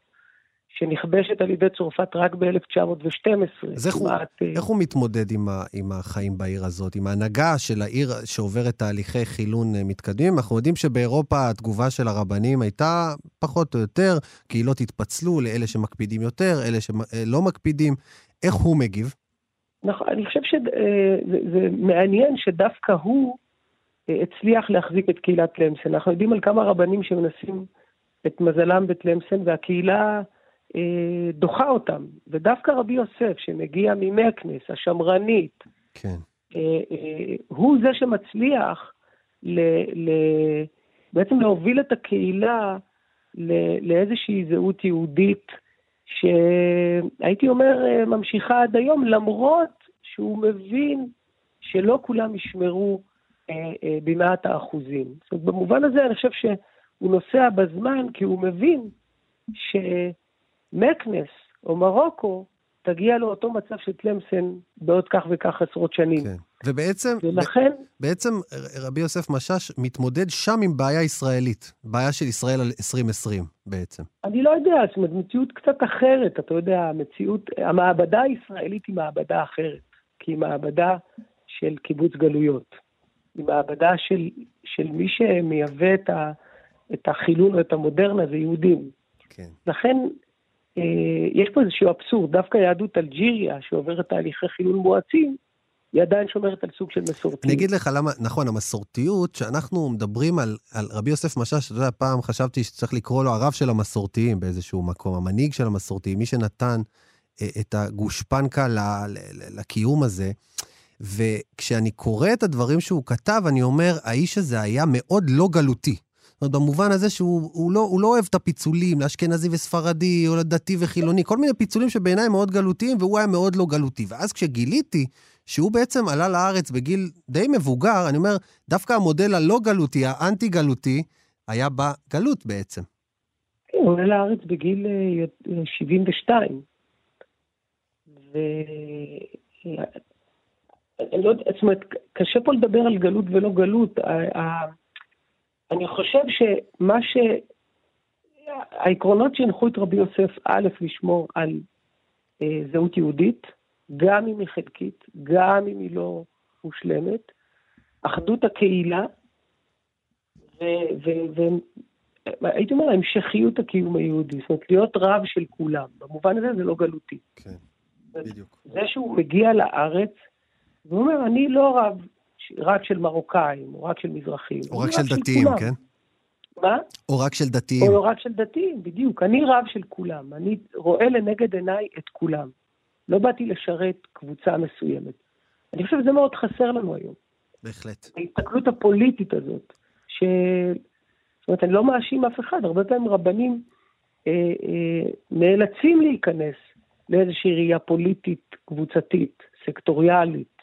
שנכבשת על ידי צרפת רק ב-1912. אז איך הוא, איך הוא מתמודד עם, ה, עם החיים בעיר הזאת, עם ההנהגה של העיר שעוברת תהליכי חילון מתקדמים? אנחנו יודעים שבאירופה התגובה של הרבנים הייתה פחות או יותר, קהילות התפצלו לאלה שמקפידים יותר, אלה שלא מקפידים. איך הוא מגיב? נכון, אני חושב שזה מעניין שדווקא הוא הצליח להחזיק את קהילת טלמסן. אנחנו יודעים על כמה רבנים שמנסים את מזלם בטלמסן, והקהילה אה, דוחה אותם. ודווקא רבי יוסף, שמגיע ממקנס, השמרנית, כן. אה, אה, הוא זה שמצליח ל, ל, בעצם להוביל את הקהילה ל, לאיזושהי זהות יהודית, שהייתי אומר אה, ממשיכה עד היום, למרות שהוא מבין שלא כולם ישמרו אה, אה, במאת האחוזים. זאת אומרת, במובן הזה אני חושב שהוא נוסע בזמן, כי הוא מבין שמקנס או מרוקו תגיע לאותו מצב של טלמסן בעוד כך וכך עשרות שנים. כן. ובעצם, ולכן... בעצם רבי יוסף משאש מתמודד שם עם בעיה ישראלית, בעיה של ישראל על 2020 בעצם. אני לא יודע, זאת אומרת, מציאות קצת אחרת, אתה יודע, המציאות, המעבדה הישראלית היא מעבדה אחרת, כי היא מעבדה של קיבוץ גלויות. היא מעבדה של, של מי שמייבא את, ה, את החילון או את המודרנה, זה יהודים. כן. לכן, יש פה איזשהו אבסורד, דווקא יהדות אלג'יריה, שעוברת תהליכי חילון מואצים, היא עדיין שומרת על סוג של מסורתיות. אני אגיד לך למה, נכון, המסורתיות, שאנחנו מדברים על, על רבי יוסף משאש, אתה יודע, פעם חשבתי שצריך לקרוא לו הרב של המסורתיים באיזשהו מקום, המנהיג של המסורתיים, מי שנתן אה, את הגושפנקה לקיום הזה. וכשאני קורא את הדברים שהוא כתב, אני אומר, האיש הזה היה מאוד לא גלותי. זאת אומרת, במובן הזה שהוא הוא לא, הוא לא אוהב את הפיצולים לאשכנזי וספרדי, או לדתי וחילוני, כל מיני פיצולים שבעיניי מאוד גלותיים, והוא היה מאוד לא גלותי. ואז כשגיליתי שהוא בעצם עלה לארץ בגיל די מבוגר, אני אומר, דווקא המודל הלא גלותי, האנטי-גלותי, היה בגלות בעצם. כן, הוא עלה לארץ בגיל 72. אה, ו... אני לא זאת אומרת, קשה פה לדבר על גלות ולא גלות. אני חושב שמה ש... העקרונות שהנחו את רבי יוסף, א', לשמור על אה, זהות יהודית, גם אם היא חלקית, גם אם היא לא מושלמת, אחדות הקהילה, והייתי אומר, המשכיות הקיום היהודי, זאת אומרת, להיות רב של כולם. במובן הזה זה לא גלותי. כן, בדיוק. זה שהוא מגיע לארץ, והוא אומר, אני לא רב רק של מרוקאים, או רק של מזרחים. או רק של דתיים, כן? מה? או רק של דתיים. או רק של דתיים, בדיוק. אני רב של כולם. אני רואה לנגד עיניי את כולם. לא באתי לשרת קבוצה מסוימת. אני חושב שזה מאוד חסר לנו היום. בהחלט. ההסתכלות הפוליטית הזאת, ש... זאת אומרת, אני לא מאשים אף אחד, הרבה פעמים רבנים אה, אה, נאלצים להיכנס לאיזושהי ראייה פוליטית, קבוצתית, סקטוריאלית,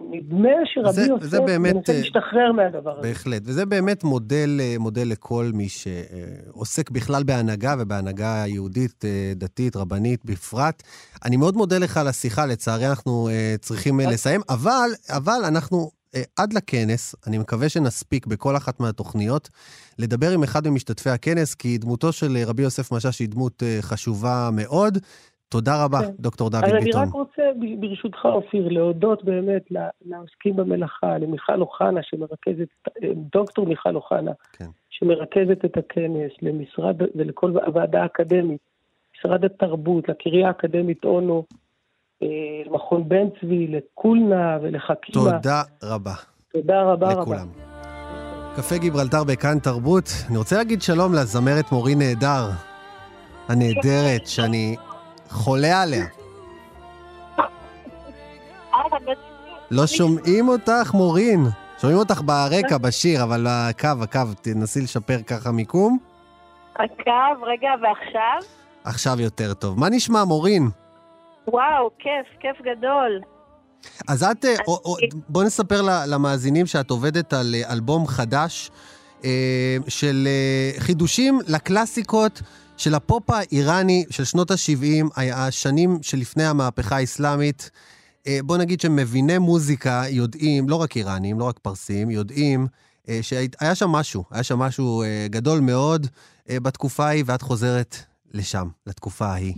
נדמה שרבי יוסף מנסה אה, להשתחרר מהדבר הזה. בהחלט, וזה באמת מודל, אה, מודל לכל מי שעוסק בכלל בהנהגה ובהנהגה יהודית, אה, דתית, רבנית בפרט. אני מאוד מודה לך על השיחה, לצערי אנחנו צריכים לסיים, אבל, אבל אנחנו עד לכנס, אני מקווה שנספיק בכל אחת מהתוכניות, לדבר עם אחד ממשתתפי הכנס, כי דמותו של רבי יוסף משאש היא דמות חשובה מאוד. תודה רבה, כן. דוקטור דוד ביטון. אני רק רוצה, ברשותך, אופיר, להודות באמת לעוסקים במלאכה, למיכל אוחנה שמרכזת, דוקטור מיכל אוחנה, כן. שמרכזת את הכנס, למשרד, ולכל הוועדה האקדמית, משרד התרבות, לקריה האקדמית אונו, אה, למכון בן צבי, לקולנה ולחכימה. תודה רבה. תודה רבה לכולם. רבה. לכולם. קפה גיברלטר בכאן תרבות. אני רוצה להגיד שלום לזמרת מורי נהדר, הנהדרת, שאני חולה עליה. לא שומעים אותך, מורין. שומעים אותך ברקע, בשיר, אבל הקו, הקו, תנסי לשפר ככה מיקום. הקו, רגע, ועכשיו? עכשיו יותר טוב. מה נשמע, מורין? וואו, כיף, כיף גדול. אז את, אה, בוא נספר למאזינים שאת עובדת על אה, אלבום חדש אה, של חידושים לקלאסיקות של הפופ האיראני של שנות ה-70, השנים שלפני המהפכה האסלאמית. אה, בוא נגיד שמביני מוזיקה יודעים, לא רק איראנים, לא רק פרסים, יודעים אה, שהיה שם משהו, היה שם משהו אה, גדול מאוד בתקופה ההיא, ואת חוזרת לשם, לתקופה ההיא,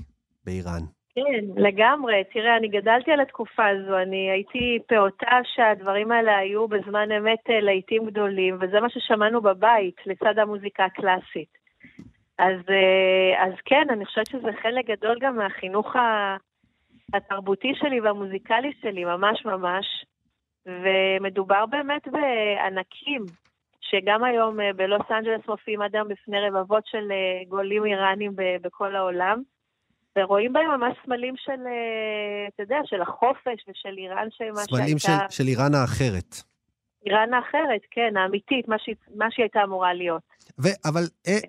באיראן. כן, לגמרי. תראה, אני גדלתי על התקופה הזו, אני הייתי פעוטה שהדברים האלה היו בזמן אמת להיטים גדולים, וזה מה ששמענו בבית, לצד המוזיקה הקלאסית. אז, אה, אז כן, אני חושבת שזה חלק גדול גם מהחינוך התרבותי שלי והמוזיקלי שלי, ממש ממש. ומדובר באמת בענקים, שגם היום אה, בלוס אנג'לס מופיעים עד היום בפני רבבות של גולים איראנים בכל העולם. ורואים בהם ממש סמלים של, אה, אתה יודע, של החופש ושל איראן שמה סמלים שהייתה... של, של איראן האחרת. איראן האחרת, כן, האמיתית, מה שהיא, מה שהיא הייתה אמורה להיות. ו, אבל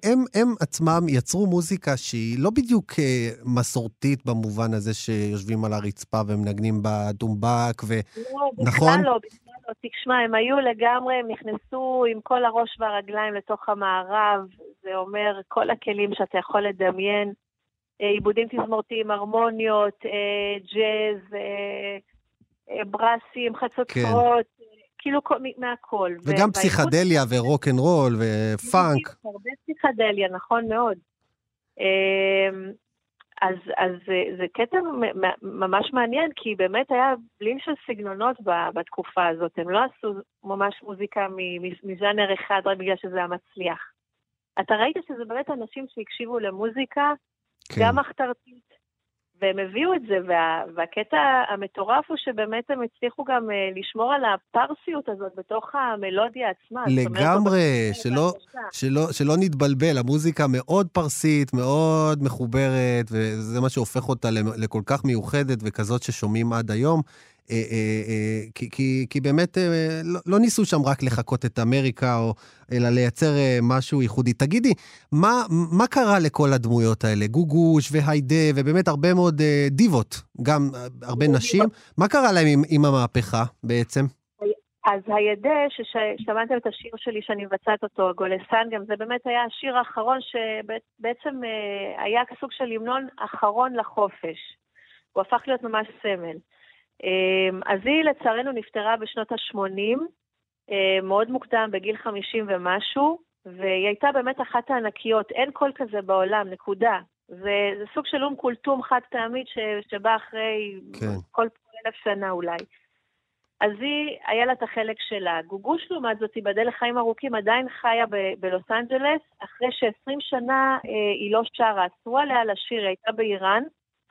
הם, הם עצמם יצרו מוזיקה שהיא לא בדיוק אה, מסורתית במובן הזה שיושבים על הרצפה ומנגנים בדומבק, ו... לא, נכון? בכלל לא, בכלל לא. תשמע, הם היו לגמרי, הם נכנסו עם כל הראש והרגליים לתוך המערב, זה אומר כל הכלים שאתה יכול לדמיין. אה, עיבודים תזמורתיים, הרמוניות, אה, ג'אז, ברסים, חצוצרות, כן. כאילו מהכל. וגם פסיכדליה ו rock and roll ו funk. הרבה פסיכדליה, נכון מאוד. אז, אז זה, זה קטע ממש מעניין, כי באמת היה בליל של סגנונות בתקופה הזאת. הם לא עשו ממש מוזיקה מז'אנר אחד רק בגלל שזה היה מצליח. אתה ראית שזה באמת אנשים שהקשיבו למוזיקה כן. גם מחתרתית, והם הביאו את זה, וה, והקטע המטורף הוא שבאמת הם הצליחו גם uh, לשמור על הפרסיות הזאת בתוך המלודיה עצמה. לגמרי, שלא, שלא, שלא נתבלבל, המוזיקה מאוד פרסית, מאוד מחוברת, וזה מה שהופך אותה לכל כך מיוחדת וכזאת ששומעים עד היום. אה, אה, אה, כי, כי, כי באמת לא, לא ניסו שם רק לחקות את אמריקה, או, אלא לייצר משהו ייחודי. תגידי, מה, מה קרה לכל הדמויות האלה? גוגוש והיידה, ובאמת הרבה מאוד דיבות, גם הרבה נשים. מה קרה להם עם, עם המהפכה בעצם? אז הידה, ששמעתם את השיר שלי שאני מבצעת אותו, הגולסן, גם זה באמת היה השיר האחרון שבעצם היה סוג של המנון אחרון לחופש. הוא הפך להיות ממש סמל. אמ, אז היא לצערנו נפטרה בשנות ה-80, אמ, מאוד מוקדם, בגיל 50 ומשהו, והיא הייתה באמת אחת הענקיות, אין קול כזה בעולם, נקודה. זה, זה סוג של אום כולתום חד פעמית ש, שבא אחרי כן. כל אלף שנה אולי. אז היא, היה לה את החלק שלה. גוגוש, לעומת זאת, תיבדל לחיים ארוכים, עדיין חיה ב- בלוס אנג'לס, אחרי ש-20 שנה אה, היא לא שרה. אסרו עליה לשיר, היא הייתה באיראן,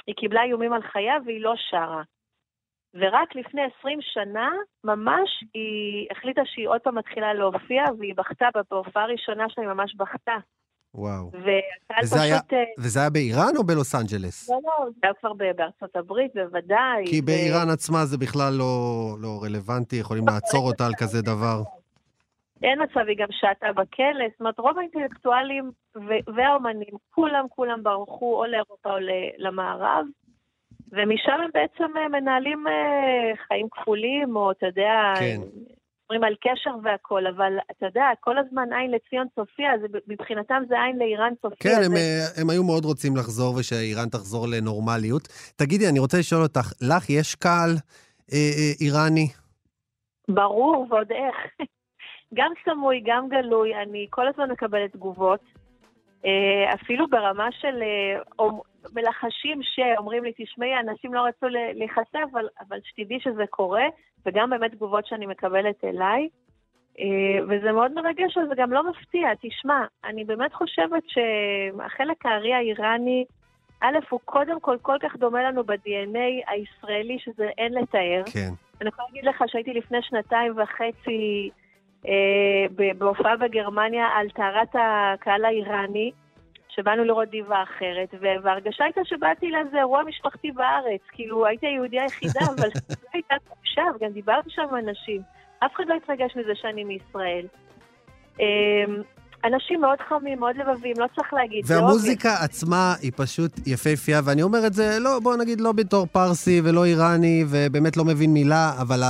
היא קיבלה איומים על חייה והיא לא שרה. ורק לפני 20 שנה, ממש, היא החליטה שהיא עוד פעם מתחילה להופיע, והיא בכתה, בהופעה הראשונה שלה היא ממש בכתה. וואו. וזה היה, פשוט... אה, וזה היה באיראן או בלוס אנג'לס? לא, לא, זה היה כבר בארצות הברית, בוודאי. כי ו... באיראן עצמה זה בכלל לא, לא רלוונטי, יכולים לעצור אותה על כזה דבר. אין מצב, היא גם שעתה בכלא, זאת אומרת, רוב האינטלקטואלים והאומנים, כולם כולם ברחו או לאירופה או למערב. ומשם הם בעצם אה, מנהלים אה, חיים כפולים, או אתה יודע, כן. מדברים על קשר והכול, אבל אתה יודע, כל הזמן עין לציון צופיה, זה, מבחינתם זה עין לאיראן צופיה. כן, זה... הם, אה, הם היו מאוד רוצים לחזור ושאיראן תחזור לנורמליות. תגידי, אני רוצה לשאול אותך, לך יש קהל אה, אה, איראני? ברור, ועוד איך. גם סמוי, גם גלוי, אני כל הזמן מקבלת תגובות. אפילו ברמה של מלחשים שאומרים לי, תשמעי, אנשים לא רצו להיחשף, אבל, אבל שתדעי שזה קורה, וגם באמת תגובות שאני מקבלת אליי. אה, וזה מאוד מרגש, וזה גם לא מפתיע. תשמע, אני באמת חושבת שהחלק הארי האיראני, א', הוא קודם כל כל כך דומה לנו ב-DNA הישראלי, שזה אין לתאר. כן. אני יכולה להגיד לך שהייתי לפני שנתיים וחצי אה, בהופעה בגרמניה על טהרת הקהל האיראני, שבאנו לראות דיבה אחרת, וההרגשה הייתה שבאתי לאיזה אירוע משפחתי בארץ. כאילו, הייתי היהודייה היחידה, אבל זו הייתה תחושה, וגם דיברתי שם עם אנשים. אף אחד לא התרגש מזה שאני מישראל. אמ, אנשים מאוד חמים, מאוד לבבים, לא צריך להגיד. והמוזיקה לא עצמה היא פשוט יפהפייה, ואני אומר את זה, לא, בוא נגיד, לא בתור פרסי ולא איראני, ובאמת לא מבין מילה, אבל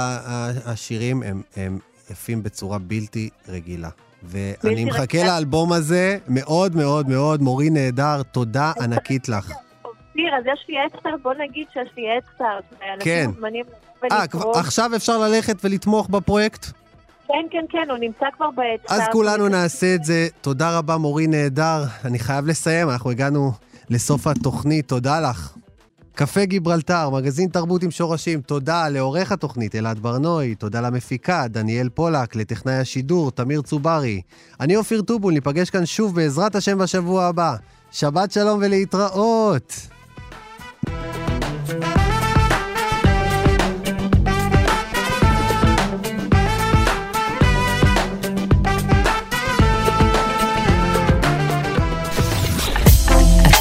השירים הם, הם יפים בצורה בלתי רגילה. ואני מחכה לאלבום הזה מאוד מאוד מאוד. מורי נהדר, תודה ענקית לך. אופיר, אז יש לי אקסטארט, בוא נגיד שיש לי אקסטארט. כן. אה, עכשיו אפשר ללכת ולתמוך בפרויקט? כן, כן, כן, הוא נמצא כבר באקסטארט. אז כולנו נעשה את זה. תודה רבה, מורי נהדר. אני חייב לסיים, אנחנו הגענו לסוף התוכנית. תודה לך. קפה גיברלטר, מגזין תרבות עם שורשים, תודה לעורך התוכנית אלעד ברנועי, תודה למפיקה דניאל פולק, לטכנאי השידור תמיר צוברי. אני אופיר טובול, ניפגש כאן שוב בעזרת השם בשבוע הבא. שבת שלום ולהתראות!